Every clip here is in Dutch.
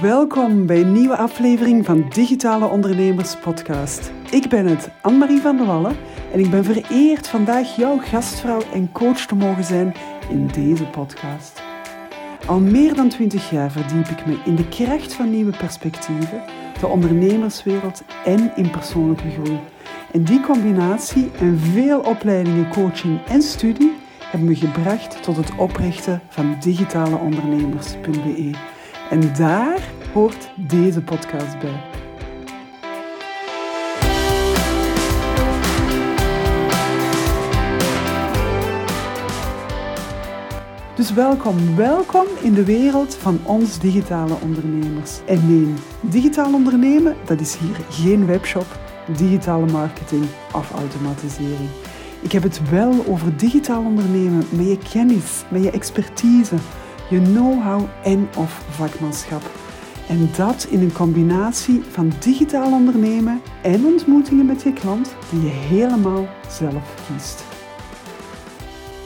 welkom bij een nieuwe aflevering van Digitale Ondernemers Podcast. Ik ben het, Anne-Marie van der Wallen, en ik ben vereerd vandaag jouw gastvrouw en coach te mogen zijn in deze podcast. Al meer dan 20 jaar verdiep ik me in de kracht van nieuwe perspectieven, de ondernemerswereld en in persoonlijke groei. En die combinatie en veel opleidingen, coaching en studie hebben me gebracht tot het oprichten van digitaleondernemers.be. En daar hoort deze podcast bij. Dus welkom, welkom in de wereld van ons digitale ondernemers. En nee, digitaal ondernemen, dat is hier geen webshop, digitale marketing of automatisering. Ik heb het wel over digitaal ondernemen met je kennis, met je expertise, je know-how en of vakmanschap. En dat in een combinatie van digitaal ondernemen en ontmoetingen met je klant die je helemaal zelf kiest.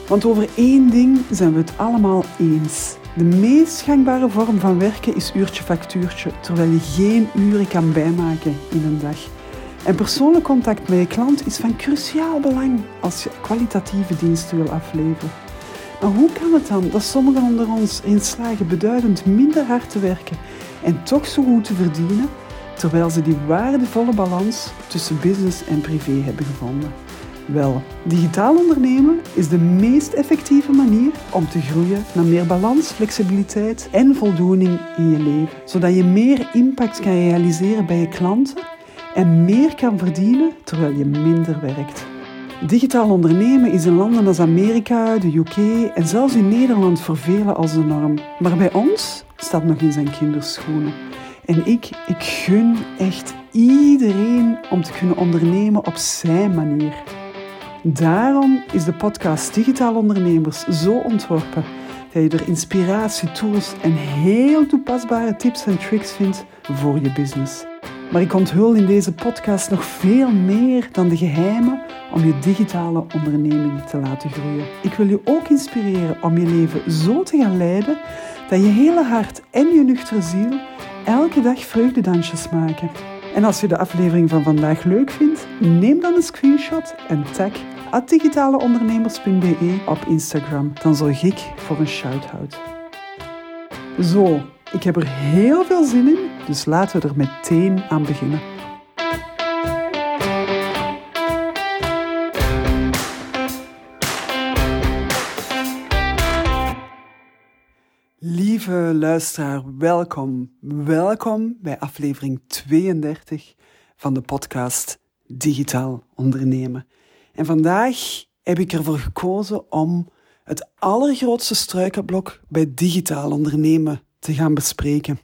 Want over één ding zijn we het allemaal eens. De meest gangbare vorm van werken is uurtje factuurtje, terwijl je geen uren kan bijmaken in een dag. En persoonlijk contact met je klant is van cruciaal belang als je kwalitatieve diensten wil afleveren. Hoe kan het dan dat sommigen onder ons in slagen beduidend minder hard te werken en toch zo goed te verdienen, terwijl ze die waardevolle balans tussen business en privé hebben gevonden? Wel, digitaal ondernemen is de meest effectieve manier om te groeien naar meer balans, flexibiliteit en voldoening in je leven, zodat je meer impact kan realiseren bij je klanten en meer kan verdienen terwijl je minder werkt. Digitaal ondernemen is in landen als Amerika, de UK en zelfs in Nederland voor velen als de norm. Maar bij ons staat nog in zijn kinderschoenen. En ik, ik gun echt iedereen om te kunnen ondernemen op zijn manier. Daarom is de podcast Digitaal Ondernemers zo ontworpen dat je er inspiratie, tools en heel toepasbare tips en tricks vindt voor je business. Maar ik onthul in deze podcast nog veel meer dan de geheimen om je digitale onderneming te laten groeien. Ik wil je ook inspireren om je leven zo te gaan leiden dat je hele hart en je nuchtere ziel elke dag vreugdedansjes maken. En als je de aflevering van vandaag leuk vindt, neem dan een screenshot en tag digitaleondernemers.be op Instagram. Dan zorg ik voor een shout-out. Zo, ik heb er heel veel zin in, dus laten we er meteen aan beginnen. Lieve luisteraar, welkom. Welkom bij aflevering 32 van de podcast Digitaal Ondernemen. En vandaag heb ik ervoor gekozen om het allergrootste struikelblok bij digitaal ondernemen te gaan bespreken.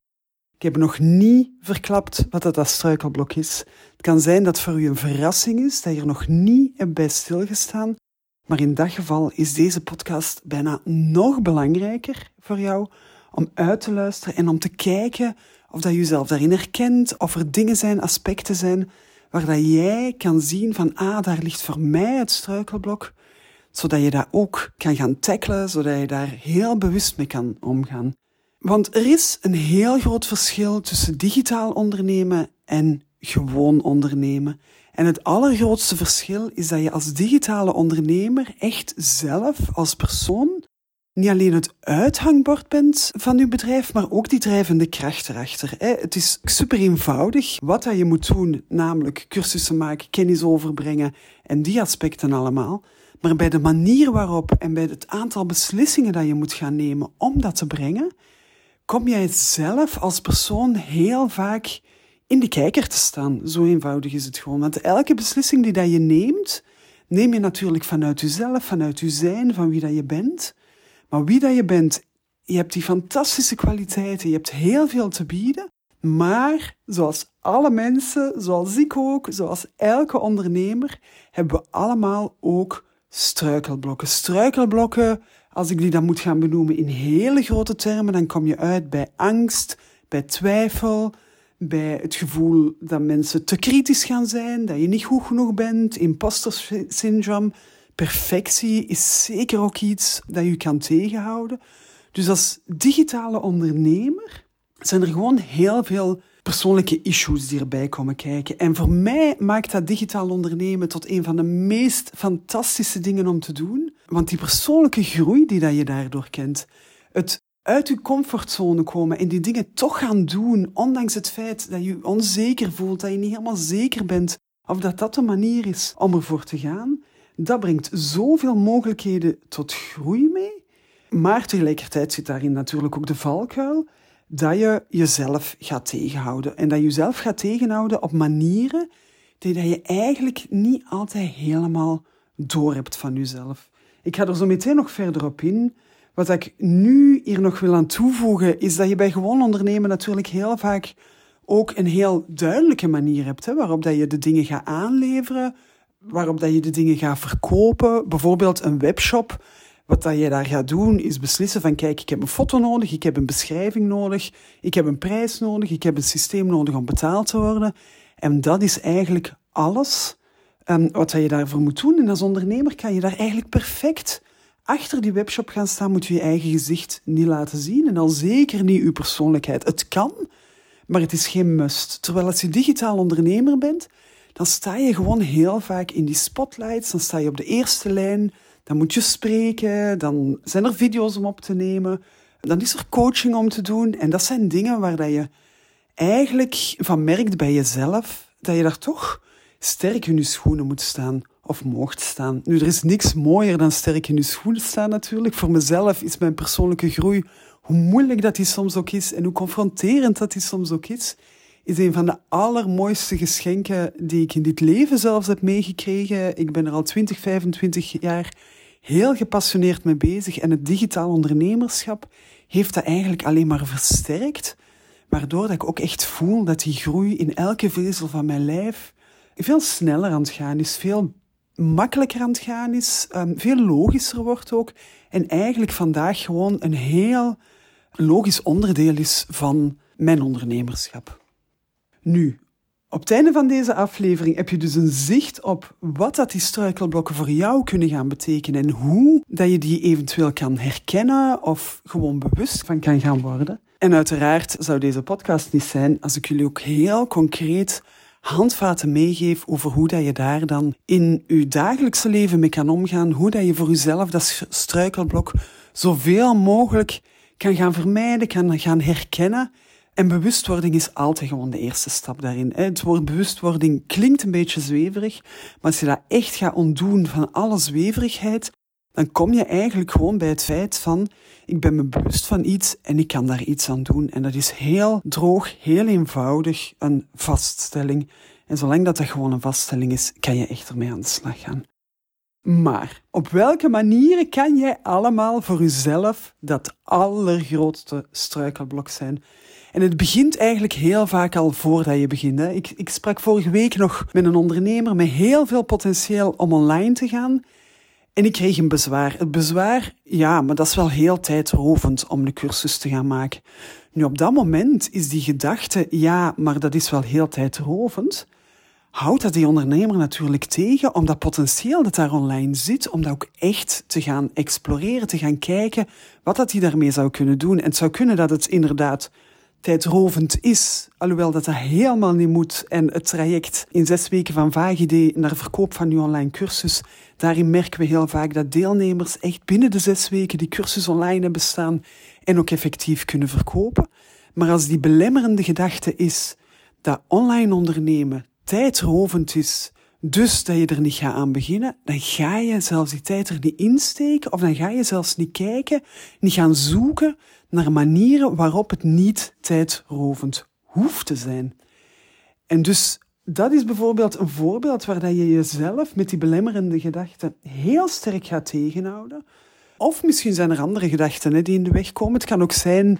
Ik heb nog niet verklapt wat dat struikelblok is. Het kan zijn dat voor u een verrassing is, dat je er nog niet hebt bij stilgestaan. Maar in dat geval is deze podcast bijna nog belangrijker voor jou om uit te luisteren en om te kijken of dat je jezelf daarin herkent, of er dingen zijn, aspecten zijn waar dat jij kan zien van, ah, daar ligt voor mij het struikelblok, zodat je dat ook kan gaan tackelen, zodat je daar heel bewust mee kan omgaan. Want er is een heel groot verschil tussen digitaal ondernemen en gewoon ondernemen. En het allergrootste verschil is dat je als digitale ondernemer echt zelf als persoon niet alleen het uithangbord bent van je bedrijf, maar ook die drijvende kracht erachter. Het is super eenvoudig wat dat je moet doen, namelijk cursussen maken, kennis overbrengen en die aspecten allemaal. Maar bij de manier waarop en bij het aantal beslissingen dat je moet gaan nemen om dat te brengen, kom jij zelf als persoon heel vaak in de kijker te staan. Zo eenvoudig is het gewoon. Want elke beslissing die dat je neemt, neem je natuurlijk vanuit jezelf, vanuit je zijn, van wie dat je bent. Maar wie dat je bent, je hebt die fantastische kwaliteiten, je hebt heel veel te bieden. Maar zoals alle mensen, zoals ik ook, zoals elke ondernemer, hebben we allemaal ook struikelblokken. Struikelblokken, als ik die dan moet gaan benoemen in hele grote termen, dan kom je uit bij angst, bij twijfel, bij het gevoel dat mensen te kritisch gaan zijn, dat je niet goed genoeg bent, imposter syndrome. Perfectie is zeker ook iets dat je kan tegenhouden. Dus als digitale ondernemer zijn er gewoon heel veel persoonlijke issues die erbij komen kijken. En voor mij maakt dat digitaal ondernemen tot een van de meest fantastische dingen om te doen. Want die persoonlijke groei die dat je daardoor kent, het uit je comfortzone komen en die dingen toch gaan doen, ondanks het feit dat je je onzeker voelt, dat je niet helemaal zeker bent of dat dat de manier is om ervoor te gaan, dat brengt zoveel mogelijkheden tot groei mee. Maar tegelijkertijd zit daarin natuurlijk ook de valkuil dat je jezelf gaat tegenhouden. En dat je jezelf gaat tegenhouden op manieren die dat je eigenlijk niet altijd helemaal door hebt van jezelf. Ik ga er zo meteen nog verder op in. Wat ik nu hier nog wil aan toevoegen, is dat je bij gewoon ondernemen natuurlijk heel vaak ook een heel duidelijke manier hebt, hè, waarop dat je de dingen gaat aanleveren, waarop dat je de dingen gaat verkopen. Bijvoorbeeld een webshop. Wat dat je daar gaat doen, is beslissen van kijk, ik heb een foto nodig, ik heb een beschrijving nodig, ik heb een prijs nodig, ik heb een systeem nodig om betaald te worden. En dat is eigenlijk alles um, wat dat je daarvoor moet doen. En als ondernemer kan je daar eigenlijk perfect achter die webshop gaan staan, moet je je eigen gezicht niet laten zien. En al zeker niet je persoonlijkheid. Het kan, maar het is geen must. Terwijl als je digitaal ondernemer bent, dan sta je gewoon heel vaak in die spotlights. Dan sta je op de eerste lijn. Dan moet je spreken. Dan zijn er video's om op te nemen. Dan is er coaching om te doen. En dat zijn dingen waar dat je eigenlijk van merkt bij jezelf dat je daar toch sterk in je schoenen moet staan of mocht staan. Nu, er is niks mooier dan sterk in je schoenen staan natuurlijk. Voor mezelf is mijn persoonlijke groei, hoe moeilijk dat die soms ook is en hoe confronterend dat die soms ook is, is een van de allermooiste geschenken die ik in dit leven zelfs heb meegekregen. Ik ben er al 20, 25 jaar heel gepassioneerd mee bezig en het digitaal ondernemerschap heeft dat eigenlijk alleen maar versterkt, waardoor dat ik ook echt voel dat die groei in elke vezel van mijn lijf veel sneller aan het gaan is, veel makkelijker aan het gaan is, um, veel logischer wordt ook. En eigenlijk vandaag gewoon een heel logisch onderdeel is van mijn ondernemerschap. Nu, op het einde van deze aflevering heb je dus een zicht op wat dat die struikelblokken voor jou kunnen gaan betekenen en hoe dat je die eventueel kan herkennen of gewoon bewust van kan gaan worden. En uiteraard zou deze podcast niet zijn als ik jullie ook heel concreet handvaten meegeef over hoe dat je daar dan in je dagelijkse leven mee kan omgaan, hoe dat je voor jezelf dat struikelblok zoveel mogelijk kan gaan vermijden, kan gaan herkennen. En bewustwording is altijd gewoon de eerste stap daarin. Het woord bewustwording klinkt een beetje zweverig, maar als je dat echt gaat ontdoen van alle zweverigheid, dan kom je eigenlijk gewoon bij het feit van, ik ben me bewust van iets en ik kan daar iets aan doen. En dat is heel droog, heel eenvoudig een vaststelling. En zolang dat dat gewoon een vaststelling is, kan je echt ermee aan de slag gaan. Maar op welke manieren kan jij allemaal voor jezelf dat allergrootste struikelblok zijn? En het begint eigenlijk heel vaak al voordat je begint. Hè. Ik, ik sprak vorige week nog met een ondernemer met heel veel potentieel om online te gaan. En ik kreeg een bezwaar. Het bezwaar, ja, maar dat is wel heel tijdrovend om de cursus te gaan maken. Nu, op dat moment is die gedachte, ja, maar dat is wel heel tijdrovend, houdt dat die ondernemer natuurlijk tegen om dat potentieel dat daar online zit, om dat ook echt te gaan exploreren, te gaan kijken wat dat hij daarmee zou kunnen doen. En het zou kunnen dat het inderdaad tijdrovend is, alhoewel dat dat helemaal niet moet. En het traject in zes weken van Vagidee naar verkoop van uw online cursus, daarin merken we heel vaak dat deelnemers echt binnen de zes weken die cursus online hebben staan en ook effectief kunnen verkopen. Maar als die belemmerende gedachte is dat online ondernemen tijdrovend is, dus dat je er niet gaat aan beginnen, dan ga je zelfs die tijd er niet insteken of dan ga je zelfs niet kijken, niet gaan zoeken naar manieren waarop het niet tijdrovend hoeft te zijn. En dus dat is bijvoorbeeld een voorbeeld waar dat je jezelf met die belemmerende gedachten heel sterk gaat tegenhouden. Of misschien zijn er andere gedachten hè, die in de weg komen. Het kan ook zijn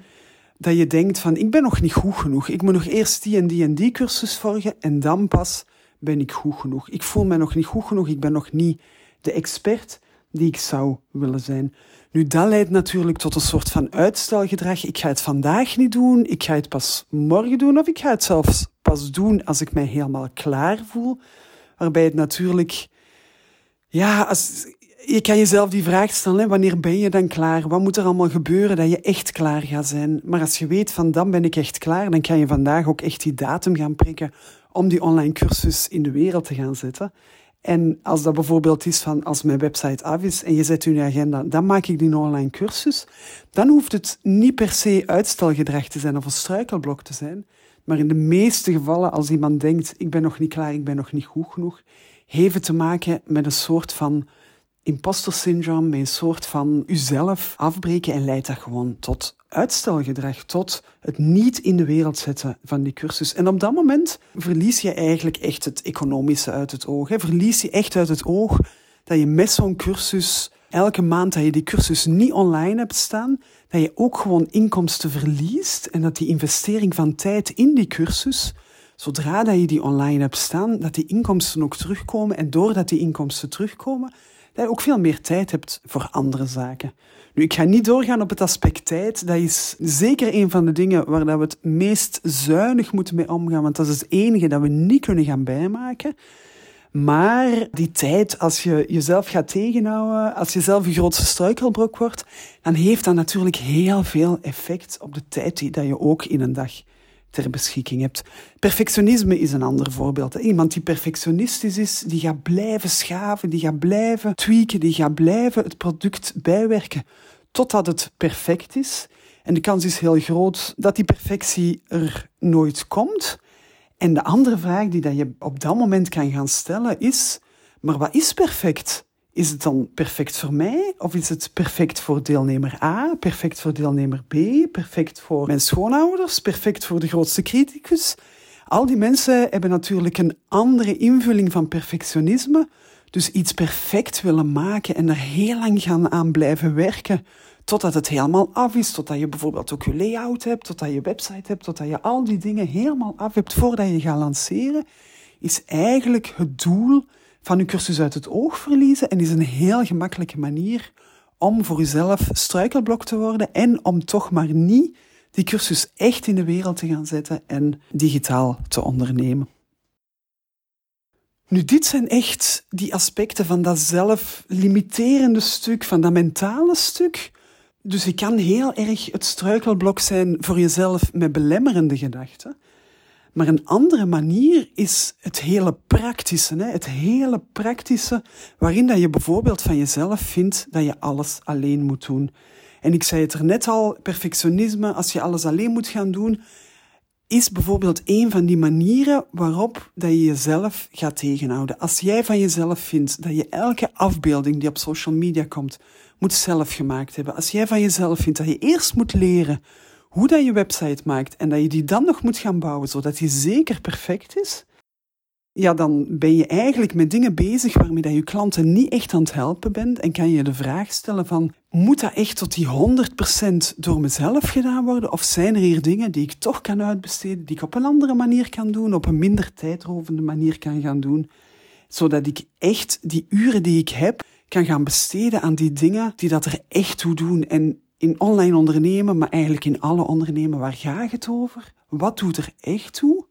dat je denkt van ik ben nog niet goed genoeg. Ik moet nog eerst die en die en die cursus volgen en dan pas ben ik goed genoeg. Ik voel me nog niet goed genoeg. Ik ben nog niet de expert die ik zou willen zijn. Nu, dat leidt natuurlijk tot een soort van uitstelgedrag. Ik ga het vandaag niet doen, ik ga het pas morgen doen, of ik ga het zelfs pas doen als ik mij helemaal klaar voel. Waarbij het natuurlijk, ja, als, je kan jezelf die vraag stellen, wanneer ben je dan klaar? Wat moet er allemaal gebeuren dat je echt klaar gaat zijn? Maar als je weet van dan ben ik echt klaar, dan kan je vandaag ook echt die datum gaan prikken om die online cursus in de wereld te gaan zetten. En als dat bijvoorbeeld is van als mijn website af is en je zet in je agenda, dan maak ik die online cursus, dan hoeft het niet per se uitstelgedrag te zijn of een struikelblok te zijn. Maar in de meeste gevallen, als iemand denkt, ik ben nog niet klaar, ik ben nog niet goed genoeg, heeft het te maken met een soort van imposter syndroom, met een soort van uzelf afbreken en leidt dat gewoon tot uitstelgedrag, tot het niet in de wereld zetten van die cursus. En op dat moment verlies je eigenlijk echt het economische uit het oog. Hè. Verlies je echt uit het oog dat je met zo'n cursus, elke maand dat je die cursus niet online hebt staan, dat je ook gewoon inkomsten verliest en dat die investering van tijd in die cursus, zodra dat je die online hebt staan, dat die inkomsten ook terugkomen. En doordat die inkomsten terugkomen, dat je ook veel meer tijd hebt voor andere zaken. Nu, ik ga niet doorgaan op het aspect tijd. Dat is zeker een van de dingen waar dat we het meest zuinig moeten mee omgaan, want dat is het enige dat we niet kunnen gaan bijmaken. Maar die tijd, als je jezelf gaat tegenhouden, als je zelf je grootste struikelbrok wordt, dan heeft dat natuurlijk heel veel effect op de tijd die dat je ook in een dag ter beschikking hebt. Perfectionisme is een ander voorbeeld. Iemand die perfectionistisch is, die gaat blijven schaven, die gaat blijven tweaken, die gaat blijven het product bijwerken totdat het perfect is. En de kans is heel groot dat die perfectie er nooit komt. En de andere vraag die je op dat moment kan gaan stellen is, maar wat is perfect? Is het dan perfect voor mij? Of is het perfect voor deelnemer A, perfect voor deelnemer B, perfect voor mijn schoonouders, perfect voor de grootste criticus? Al die mensen hebben natuurlijk een andere invulling van perfectionisme. Dus iets perfect willen maken en er heel lang gaan aan blijven werken totdat het helemaal af is, totdat je bijvoorbeeld ook je layout hebt, totdat je website hebt, totdat je al die dingen helemaal af hebt voordat je gaat lanceren, is eigenlijk het doel van je cursus uit het oog verliezen en is een heel gemakkelijke manier om voor jezelf struikelblok te worden en om toch maar niet die cursus echt in de wereld te gaan zetten en digitaal te ondernemen. Nu, dit zijn echt die aspecten van dat zelflimiterende stuk, van dat mentale stuk. Dus je kan heel erg het struikelblok zijn voor jezelf met belemmerende gedachten. Maar een andere manier is het hele praktische. Hè? Het hele praktische, waarin dat je bijvoorbeeld van jezelf vindt dat je alles alleen moet doen. En ik zei het er net al, perfectionisme, als je alles alleen moet gaan doen, is bijvoorbeeld een van die manieren waarop dat je jezelf gaat tegenhouden. Als jij van jezelf vindt dat je elke afbeelding die op social media komt, moet zelf gemaakt hebben. Als jij van jezelf vindt dat je eerst moet leren hoe dat je website maakt en dat je die dan nog moet gaan bouwen zodat die zeker perfect is, ja, dan ben je eigenlijk met dingen bezig waarmee dat je klanten niet echt aan het helpen bent en kan je de vraag stellen van, moet dat echt tot die 100% door mezelf gedaan worden of zijn er hier dingen die ik toch kan uitbesteden, die ik op een andere manier kan doen, op een minder tijdrovende manier kan gaan doen, zodat ik echt die uren die ik heb kan gaan besteden aan die dingen die dat er echt toe doen en in online ondernemen, maar eigenlijk in alle ondernemen, waar gaat het over? Wat doet er echt toe?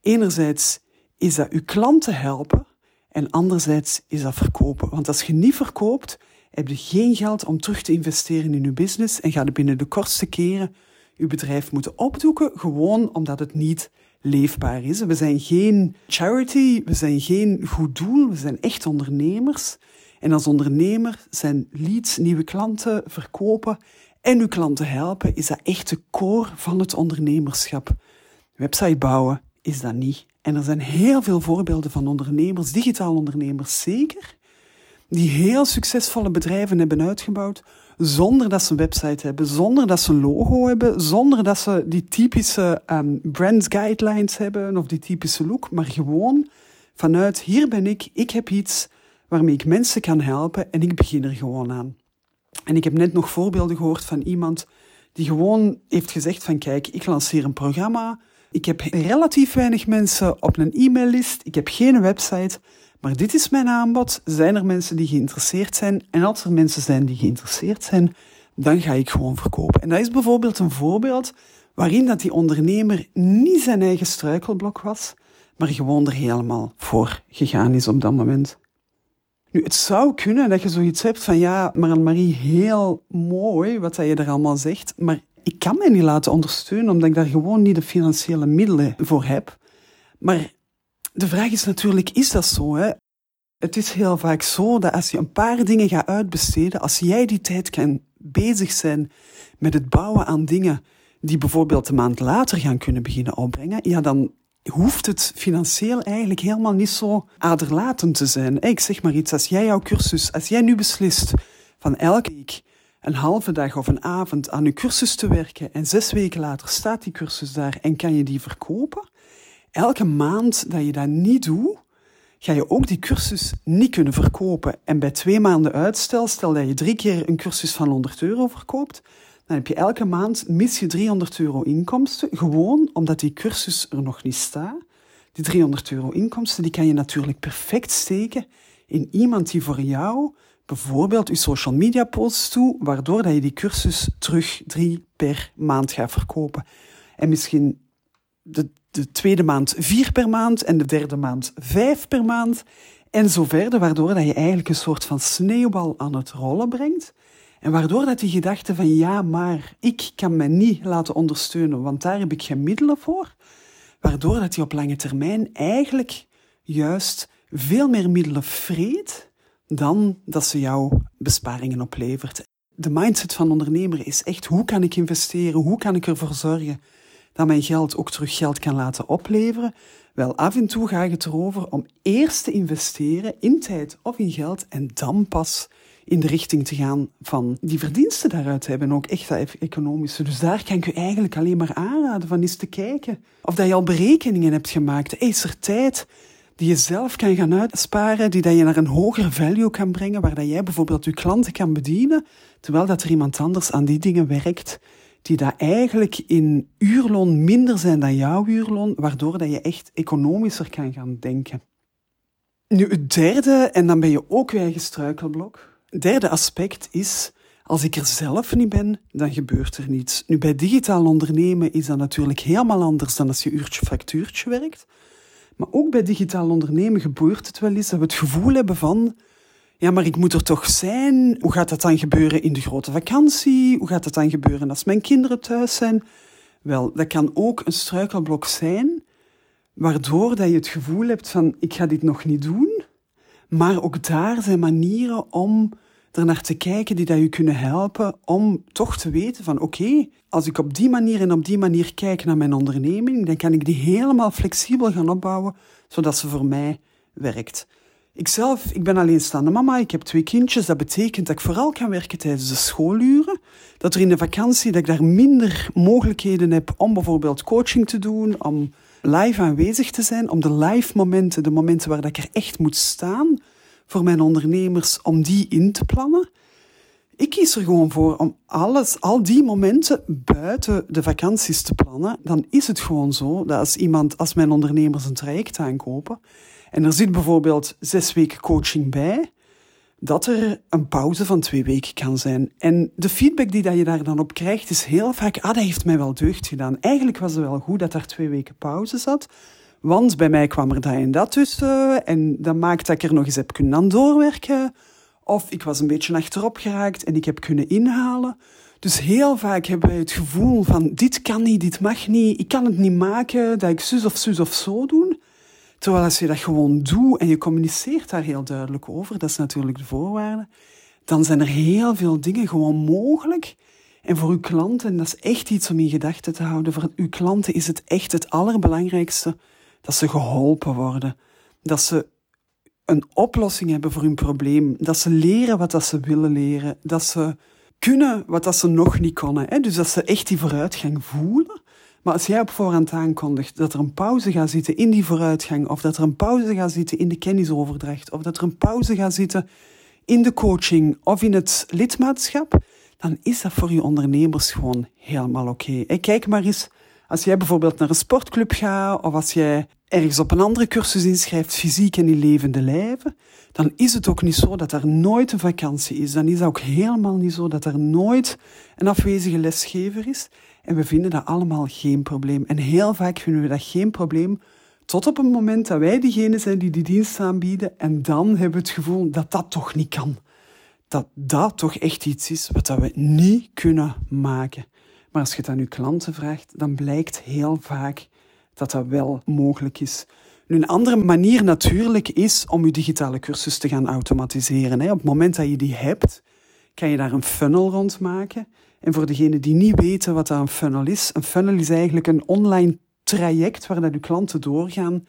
Enerzijds is dat uw klanten helpen en anderzijds is dat verkopen. Want als je niet verkoopt, heb je geen geld om terug te investeren in je business en gaat je binnen de kortste keren je bedrijf moeten opdoeken, gewoon omdat het niet leefbaar is. We zijn geen charity, we zijn geen goed doel, we zijn echt ondernemers. En als ondernemer zijn leads, nieuwe klanten verkopen en uw klanten helpen, is dat echt de core van het ondernemerschap. Website bouwen is dat niet. En er zijn heel veel voorbeelden van ondernemers, digitaal ondernemers zeker, die heel succesvolle bedrijven hebben uitgebouwd zonder dat ze een website hebben, zonder dat ze een logo hebben, zonder dat ze die typische um, brand guidelines hebben of die typische look, maar gewoon vanuit hier ben ik, ik heb iets waarmee ik mensen kan helpen en ik begin er gewoon aan. En ik heb net nog voorbeelden gehoord van iemand die gewoon heeft gezegd van kijk, ik lanceer een programma, ik heb relatief weinig mensen op een e-maillist, ik heb geen website, maar dit is mijn aanbod. Zijn er mensen die geïnteresseerd zijn? En als er mensen zijn die geïnteresseerd zijn, dan ga ik gewoon verkopen. En dat is bijvoorbeeld een voorbeeld waarin dat die ondernemer niet zijn eigen struikelblok was, maar gewoon er helemaal voor gegaan is op dat moment. Nu, het zou kunnen dat je zoiets hebt van ja, maar Marie, heel mooi wat je er allemaal zegt, maar ik kan mij niet laten ondersteunen omdat ik daar gewoon niet de financiële middelen voor heb. Maar de vraag is natuurlijk, is dat zo? Hè? Het is heel vaak zo dat als je een paar dingen gaat uitbesteden, als jij die tijd kan bezig zijn met het bouwen aan dingen die bijvoorbeeld een maand later gaan kunnen beginnen opbrengen, ja, dan hoeft het financieel eigenlijk helemaal niet zo aderlatend te zijn. Ik zeg maar iets, als jij jouw cursus, als jij nu beslist van elke week een halve dag of een avond aan je cursus te werken en zes weken later staat die cursus daar en kan je die verkopen, elke maand dat je dat niet doet, ga je ook die cursus niet kunnen verkopen. En bij twee maanden uitstel, stel dat je drie keer een cursus van 100 euro verkoopt, dan heb je elke maand mis je 300 euro inkomsten, gewoon omdat die cursus er nog niet staat. Die 300 euro inkomsten, die kan je natuurlijk perfect steken in iemand die voor jou bijvoorbeeld je social media posts toe, waardoor dat je die cursus terug drie per maand gaat verkopen. En misschien de, de tweede maand vier per maand en de derde maand vijf per maand. En zo verder, waardoor dat je eigenlijk een soort van sneeuwbal aan het rollen brengt. En waardoor dat die gedachte van ja, maar ik kan me niet laten ondersteunen, want daar heb ik geen middelen voor. Waardoor dat die op lange termijn eigenlijk juist veel meer middelen vreet dan dat ze jou besparingen oplevert. De mindset van ondernemer is echt hoe kan ik investeren, hoe kan ik ervoor zorgen dat mijn geld ook terug geld kan laten opleveren. Wel, af en toe gaat het erover om eerst te investeren in tijd of in geld en dan pas in de richting te gaan van die verdiensten daaruit hebben. Ook echt dat economische. Dus daar kan ik u eigenlijk alleen maar aanraden van eens te kijken. Of dat je al berekeningen hebt gemaakt. Is er tijd die je zelf kan gaan uitsparen, die dat je naar een hoger value kan brengen, waar dat jij bijvoorbeeld je klanten kan bedienen, terwijl dat er iemand anders aan die dingen werkt, die dat eigenlijk in uurloon minder zijn dan jouw uurloon, waardoor dat je echt economischer kan gaan denken. Nu, het derde, en dan ben je ook weer een struikelblok. Derde aspect is, als ik er zelf niet ben, dan gebeurt er niets. Nu, bij digitaal ondernemen is dat natuurlijk helemaal anders dan als je uurtje factuurtje werkt. Maar ook bij digitaal ondernemen gebeurt het wel eens dat we het gevoel hebben van, ja, maar ik moet er toch zijn. Hoe gaat dat dan gebeuren in de grote vakantie? Hoe gaat dat dan gebeuren als mijn kinderen thuis zijn? Wel, dat kan ook een struikelblok zijn, waardoor dat je het gevoel hebt van, ik ga dit nog niet doen. Maar ook daar zijn manieren om er naar te kijken die dat je kunnen helpen om toch te weten van oké, als ik op die manier en op die manier kijk naar mijn onderneming, dan kan ik die helemaal flexibel gaan opbouwen, zodat ze voor mij werkt. Ikzelf, ik ben alleenstaande mama, ik heb twee kindjes. Dat betekent dat ik vooral kan werken tijdens de schooluren. Dat er in de vakantie dat ik daar minder mogelijkheden heb om bijvoorbeeld coaching te doen, om live aanwezig te zijn, om de live momenten, de momenten waar dat ik er echt moet staan, voor mijn ondernemers om die in te plannen. Ik kies er gewoon voor om alles, al die momenten buiten de vakanties te plannen. Dan is het gewoon zo dat als iemand, als mijn ondernemers een traject aankopen en er zit bijvoorbeeld zes weken coaching bij, dat er een pauze van twee weken kan zijn. En de feedback die dat je daar dan op krijgt is heel vaak, ah, dat heeft mij wel deugd gedaan. Eigenlijk was het wel goed dat er twee weken pauze zat, want bij mij kwam er dat en dat tussen. En dat maakt dat ik er nog eens heb kunnen aan doorwerken. Of ik was een beetje achterop geraakt en ik heb kunnen inhalen. Dus heel vaak hebben wij het gevoel van dit kan niet, dit mag niet, ik kan het niet maken, dat ik zus of zus of zo doen. Terwijl als je dat gewoon doet en je communiceert daar heel duidelijk over, dat is natuurlijk de voorwaarde, dan zijn er heel veel dingen gewoon mogelijk. En voor uw klanten, dat is echt iets om in gedachten te houden, voor uw klanten is het echt het allerbelangrijkste dat ze geholpen worden, dat ze een oplossing hebben voor hun probleem, dat ze leren wat dat ze willen leren, dat ze kunnen wat dat ze nog niet konden. Hè? Dus dat ze echt die vooruitgang voelen. Maar als jij op voorhand aankondigt dat er een pauze gaat zitten in die vooruitgang, of dat er een pauze gaat zitten in de kennisoverdracht, of dat er een pauze gaat zitten in de coaching of in het lidmaatschap, dan is dat voor je ondernemers gewoon helemaal oké. Kijk maar eens als jij bijvoorbeeld naar een sportclub gaat of als jij ergens op een andere cursus inschrijft, fysiek en in levende lijven, dan is het ook niet zo dat er nooit een vakantie is. Dan is het ook helemaal niet zo dat er nooit een afwezige lesgever is. En we vinden dat allemaal geen probleem. En heel vaak vinden we dat geen probleem Tot op het moment dat wij diegene zijn die die dienst aanbieden en dan hebben we het gevoel dat dat toch niet kan. Dat dat toch echt iets is wat we niet kunnen maken. Maar als je het aan je klanten vraagt, dan blijkt heel vaak dat dat wel mogelijk is. Nu, een andere manier natuurlijk is om je digitale cursus te gaan automatiseren. Op het moment dat je die hebt, kan je daar een funnel rond maken. En voor degenen die niet weten wat dat een funnel is, een funnel is eigenlijk een online traject waar je klanten doorgaan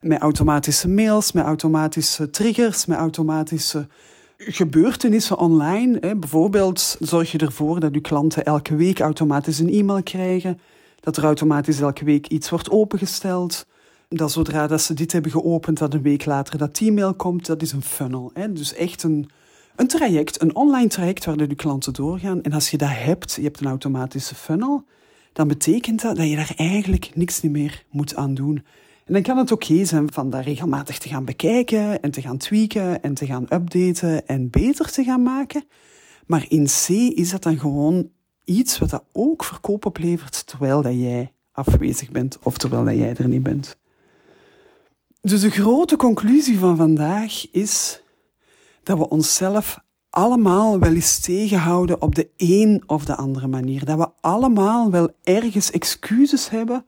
met automatische mails, met automatische triggers, met automatische gebeurtenissen online. Bijvoorbeeld zorg je ervoor dat je klanten elke week automatisch een e-mail krijgen, dat er automatisch elke week iets wordt opengesteld, dat zodra dat ze dit hebben geopend, dat een week later dat e-mail komt. Dat is een funnel. Dus echt een, een traject, een online traject waar de klanten doorgaan. En als je dat hebt, je hebt een automatische funnel, dan betekent dat dat je daar eigenlijk niks meer moet aan doen. En dan kan het oké zijn van dat regelmatig te gaan bekijken en te gaan tweaken en te gaan updaten en beter te gaan maken. Maar in C is dat dan gewoon iets wat dat ook verkoop oplevert terwijl dat jij afwezig bent of terwijl dat jij er niet bent. Dus de grote conclusie van vandaag is dat we onszelf allemaal wel eens tegenhouden op de een of de andere manier. Dat we allemaal wel ergens excuses hebben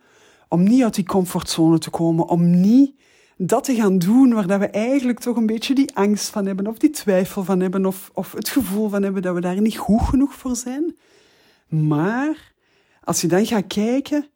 om niet uit die comfortzone te komen, om niet dat te gaan doen waar dat we eigenlijk toch een beetje die angst van hebben, of die twijfel van hebben, of, of het gevoel van hebben dat we daar niet goed genoeg voor zijn. Maar als je dan gaat kijken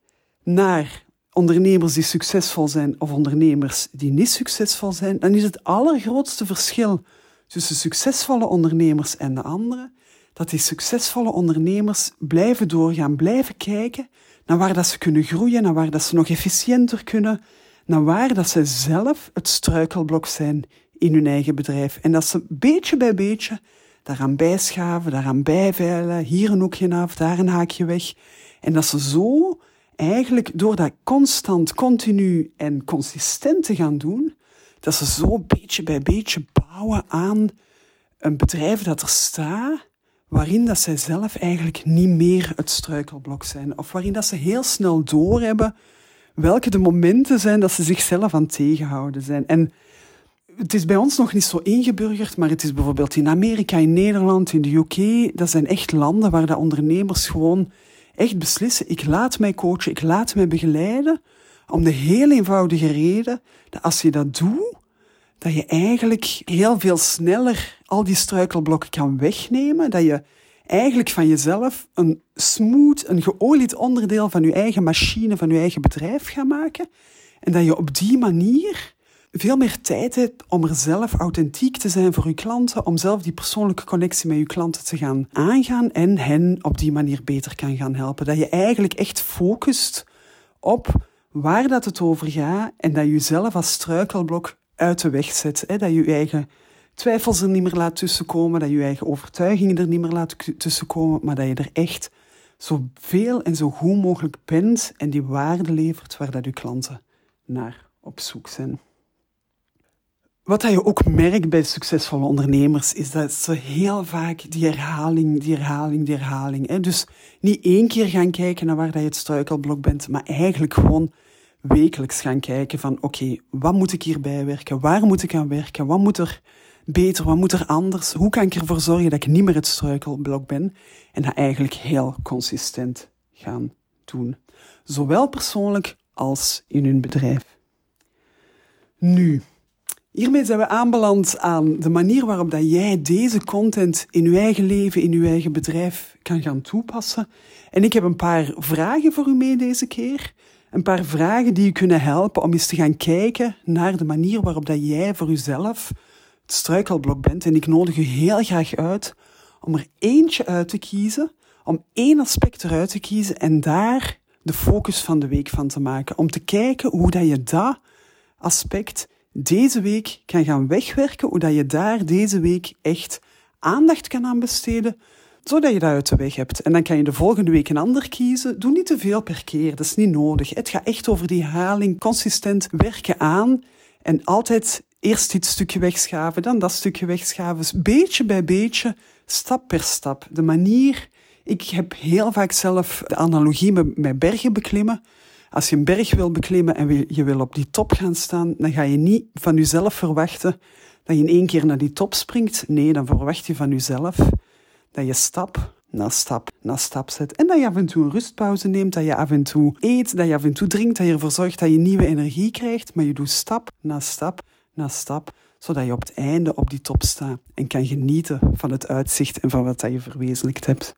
naar ondernemers die succesvol zijn of ondernemers die niet succesvol zijn, dan is het allergrootste verschil tussen succesvolle ondernemers en de anderen, dat die succesvolle ondernemers blijven doorgaan, blijven kijken naar waar dat ze kunnen groeien, naar waar dat ze nog efficiënter kunnen, naar waar dat ze zelf het struikelblok zijn in hun eigen bedrijf. En dat ze beetje bij beetje daaraan bijschaven, daaraan bijveilen, hier een hoekje af, daar een haakje weg. En dat ze zo eigenlijk door dat constant, continu en consistent te gaan doen, dat ze zo beetje bij beetje bouwen aan een bedrijf dat er staat, waarin dat zij zelf eigenlijk niet meer het struikelblok zijn. Of waarin dat ze heel snel doorhebben welke de momenten zijn dat ze zichzelf aan tegenhouden zijn. En het is bij ons nog niet zo ingeburgerd, maar het is bijvoorbeeld in Amerika, in Nederland, in de UK, dat zijn echt landen waar de ondernemers gewoon echt beslissen, ik laat mij coachen, ik laat mij begeleiden, om de heel eenvoudige reden dat als je dat doet, dat je eigenlijk heel veel sneller al die struikelblokken kan wegnemen, dat je eigenlijk van jezelf een smooth, een geolied onderdeel van je eigen machine, van je eigen bedrijf gaat maken. En dat je op die manier veel meer tijd hebt om er zelf authentiek te zijn voor je klanten, om zelf die persoonlijke connectie met je klanten te gaan aangaan en hen op die manier beter kan gaan helpen. Dat je eigenlijk echt focust op waar dat het over gaat en dat je jezelf als struikelblok uit de weg zet. Hè? Dat je je eigen twijfels er niet meer laat tussenkomen, dat je je eigen overtuigingen er niet meer laat tussenkomen, maar dat je er echt zoveel en zo goed mogelijk bent en die waarde levert waar dat je klanten naar op zoek zijn. Wat je ook merkt bij succesvolle ondernemers is dat ze heel vaak die herhaling, die herhaling, die herhaling. Hè? Dus niet één keer gaan kijken naar waar je het struikelblok bent, maar eigenlijk gewoon wekelijks gaan kijken van oké, wat moet ik hierbij werken? Waar moet ik aan werken? Wat moet er beter? Wat moet er anders? Hoe kan ik ervoor zorgen dat ik niet meer het struikelblok ben? En dat eigenlijk heel consistent gaan doen. Zowel persoonlijk als in hun bedrijf. Nu, Hiermee zijn we aanbeland aan de manier waarop dat jij deze content in je eigen leven, in je eigen bedrijf kan gaan toepassen. En ik heb een paar vragen voor u mee deze keer. Een paar vragen die je kunnen helpen om eens te gaan kijken naar de manier waarop dat jij voor jezelf struikelblok bent. En ik nodig u heel graag uit om er eentje uit te kiezen, om één aspect eruit te kiezen en daar de focus van de week van te maken. Om te kijken hoe dat je dat aspect deze week kan gaan wegwerken, hoe dat je daar deze week echt aandacht kan aan besteden, zodat je dat uit de weg hebt. En dan kan je de volgende week een ander kiezen. Doe niet te veel per keer, dat is niet nodig. Het gaat echt over die herhaling, consistent werken aan en altijd eerst dit stukje wegschaven, dan dat stukje wegschaven. Dus beetje bij beetje, stap per stap. De manier, ik heb heel vaak zelf de analogie met, met bergen beklimmen. Als je een berg wil beklimmen en je wil op die top gaan staan, dan ga je niet van jezelf verwachten dat je in één keer naar die top springt. Nee, dan verwacht je van jezelf dat je stap na stap na stap zet. En dat je af en toe een rustpauze neemt, dat je af en toe eet, dat je af en toe drinkt, dat je ervoor zorgt dat je nieuwe energie krijgt. Maar je doet stap na stap na stap, zodat je op het einde op die top staat en kan genieten van het uitzicht en van wat je verwezenlijkt hebt.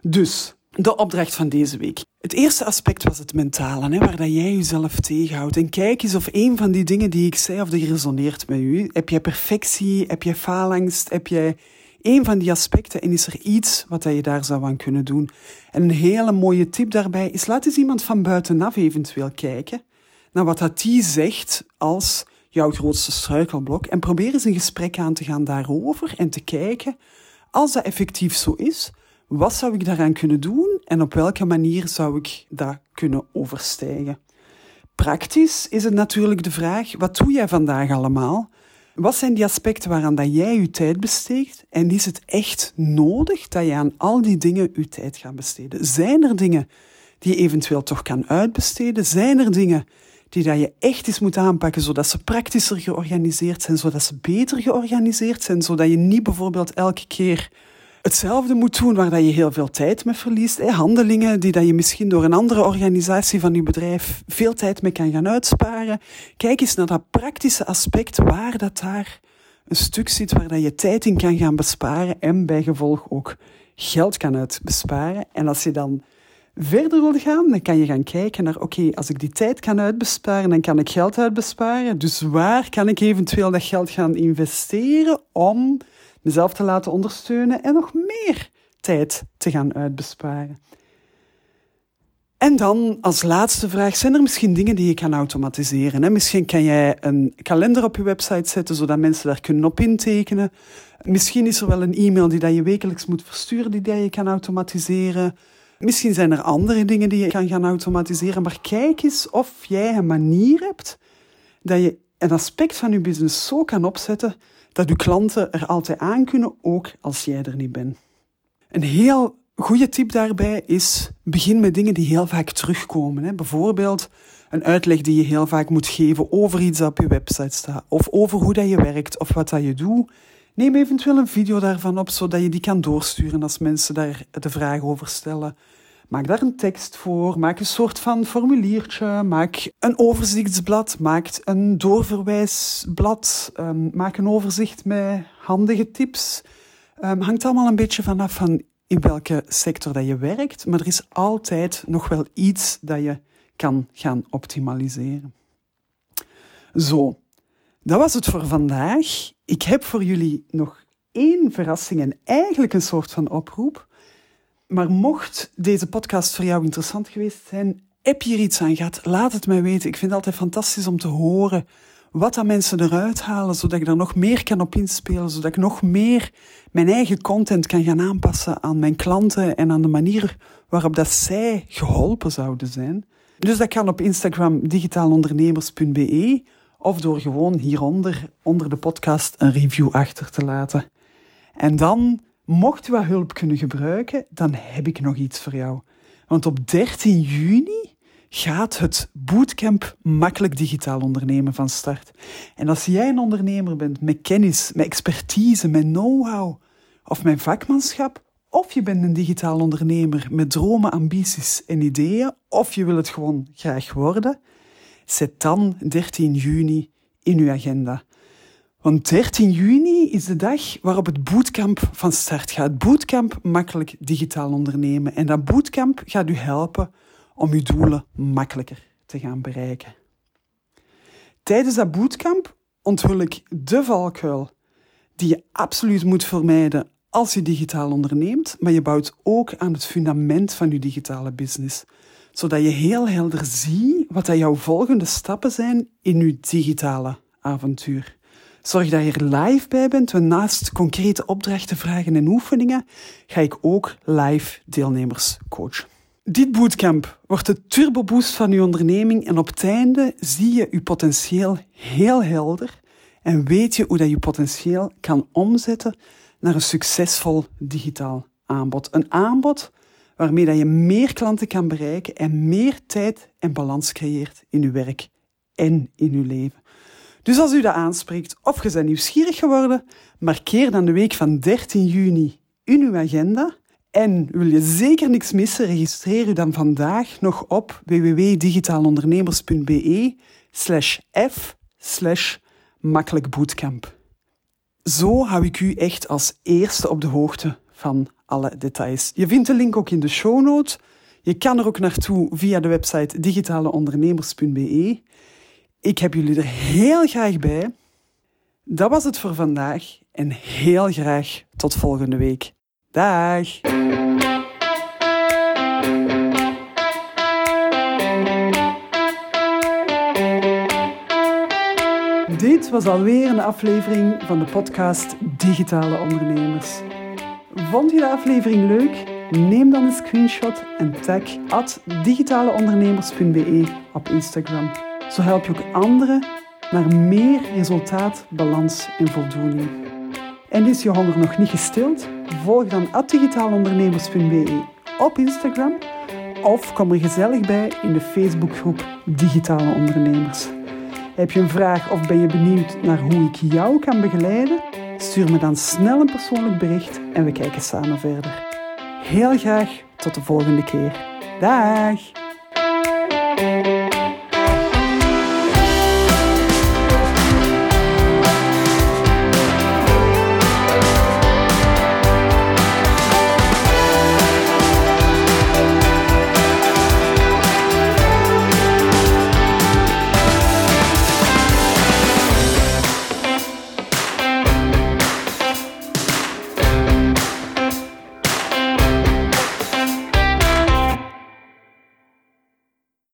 Dus, de opdracht van deze week. Het eerste aspect was het mentale, hè, waar dat jij jezelf tegenhoudt. En kijk eens of een van die dingen die ik zei, of die resoneert met u. Heb jij perfectie? Heb jij faalangst? Heb jij een van die aspecten en is er iets wat je daar zou aan kunnen doen? En een hele mooie tip daarbij is, laat eens iemand van buitenaf eventueel kijken naar wat dat die zegt als jouw grootste struikelblok en probeer eens een gesprek aan te gaan daarover en te kijken, als dat effectief zo is, wat zou ik daaraan kunnen doen en op welke manier zou ik dat kunnen overstijgen? Praktisch is het natuurlijk de vraag, wat doe jij vandaag allemaal? Wat zijn die aspecten waaraan dat jij je tijd besteedt? En is het echt nodig dat je aan al die dingen je tijd gaat besteden? Zijn er dingen die je eventueel toch kan uitbesteden? Zijn er dingen die dat je echt eens moet aanpakken, zodat ze praktischer georganiseerd zijn, zodat ze beter georganiseerd zijn, zodat je niet bijvoorbeeld elke keer hetzelfde moet doen waar dat je heel veel tijd mee verliest. Handelingen die dat je misschien door een andere organisatie van je bedrijf veel tijd mee kan gaan uitsparen. Kijk eens naar dat praktische aspect waar dat daar een stuk zit waar dat je tijd in kan gaan besparen en bij gevolg ook geld kan uitbesparen. En als je dan verder wil gaan, dan kan je gaan kijken naar, oké, als ik die tijd kan uitbesparen, dan kan ik geld uitbesparen. Dus waar kan ik eventueel dat geld gaan investeren om mezelf te laten ondersteunen en nog meer tijd te gaan uitbesparen? En dan als laatste vraag, zijn er misschien dingen die je kan automatiseren? Misschien kan jij een kalender op je website zetten, zodat mensen daar kunnen op intekenen. Misschien is er wel een e-mail die je wekelijks moet versturen, die je kan automatiseren. Misschien zijn er andere dingen die je kan gaan automatiseren, maar kijk eens of jij een manier hebt dat je een aspect van je business zo kan opzetten dat je klanten er altijd aan kunnen, ook als jij er niet bent. Een heel goede tip daarbij is, begin met dingen die heel vaak terugkomen. Hè. Bijvoorbeeld een uitleg die je heel vaak moet geven over iets dat op je website staat, of over hoe dat je werkt, of wat dat je doet. Neem eventueel een video daarvan op, zodat je die kan doorsturen als mensen daar de vraag over stellen. Maak daar een tekst voor, maak een soort van formuliertje, maak een overzichtsblad, maak een doorverwijsblad, um, maak een overzicht met handige tips. Um, hangt allemaal een beetje vanaf van in welke sector dat je werkt, maar er is altijd nog wel iets dat je kan gaan optimaliseren. Zo, dat was het voor vandaag. Ik heb voor jullie nog één verrassing en eigenlijk een soort van oproep. Maar mocht deze podcast voor jou interessant geweest zijn, heb je er iets aan gehad, laat het mij weten. Ik vind het altijd fantastisch om te horen wat dat mensen eruit halen, zodat ik er nog meer kan op inspelen, zodat ik nog meer mijn eigen content kan gaan aanpassen aan mijn klanten en aan de manier waarop dat zij geholpen zouden zijn. Dus dat kan op Instagram digitaalondernemers.be of door gewoon hieronder, onder de podcast, een review achter te laten. En dan Mocht je wat hulp kunnen gebruiken, dan heb ik nog iets voor jou. Want op 13 juni gaat het bootcamp Makkelijk Digitaal Ondernemen van start. En als jij een ondernemer bent met kennis, met expertise, met know-how of met vakmanschap, of je bent een digitaal ondernemer met dromen, ambities en ideeën, of je wil het gewoon graag worden, zet dan 13 juni in uw agenda. Want 13 juni is de dag waarop het bootcamp van start gaat. Bootcamp makkelijk digitaal ondernemen. En dat bootcamp gaat u helpen om uw doelen makkelijker te gaan bereiken. Tijdens dat bootcamp onthul ik de valkuil die je absoluut moet vermijden als je digitaal onderneemt, maar je bouwt ook aan het fundament van je digitale business, zodat je heel helder ziet wat dat jouw volgende stappen zijn in je digitale avontuur. Zorg dat je er live bij bent, want naast concrete opdrachten, vragen en oefeningen ga ik ook live deelnemers coachen. Dit bootcamp wordt de turboboost van je onderneming en op het einde zie je je potentieel heel helder en weet je hoe dat je potentieel kan omzetten naar een succesvol digitaal aanbod. Een aanbod waarmee dat je meer klanten kan bereiken en meer tijd en balans creëert in uw werk en in uw leven. Dus als u dat aanspreekt of je bent nieuwsgierig geworden, markeer dan de week van 13 juni in uw agenda. En wil je zeker niks missen, registreer u dan vandaag nog op www.digitaalondernemers.be slash f slash makkelijk. Zo hou ik u echt als eerste op de hoogte van alle details. Je vindt de link ook in de show notes. Je kan er ook naartoe via de website digitaleondernemers.be. Ik heb jullie er heel graag bij. Dat was het voor vandaag en heel graag tot volgende week. Dag! Dit was alweer een aflevering van de podcast Digitale Ondernemers. Vond je de aflevering leuk? Neem dan een screenshot en tag digitaleondernemers.be op Instagram. Zo help je ook anderen naar meer resultaat, balans en voldoening. En is je honger nog niet gestild? Volg dan digitaalondernemers.be op Instagram of kom er gezellig bij in de Facebookgroep Digitale Ondernemers. Heb je een vraag of ben je benieuwd naar hoe ik jou kan begeleiden? Stuur me dan snel een persoonlijk bericht en we kijken samen verder. Heel graag tot de volgende keer. Dag!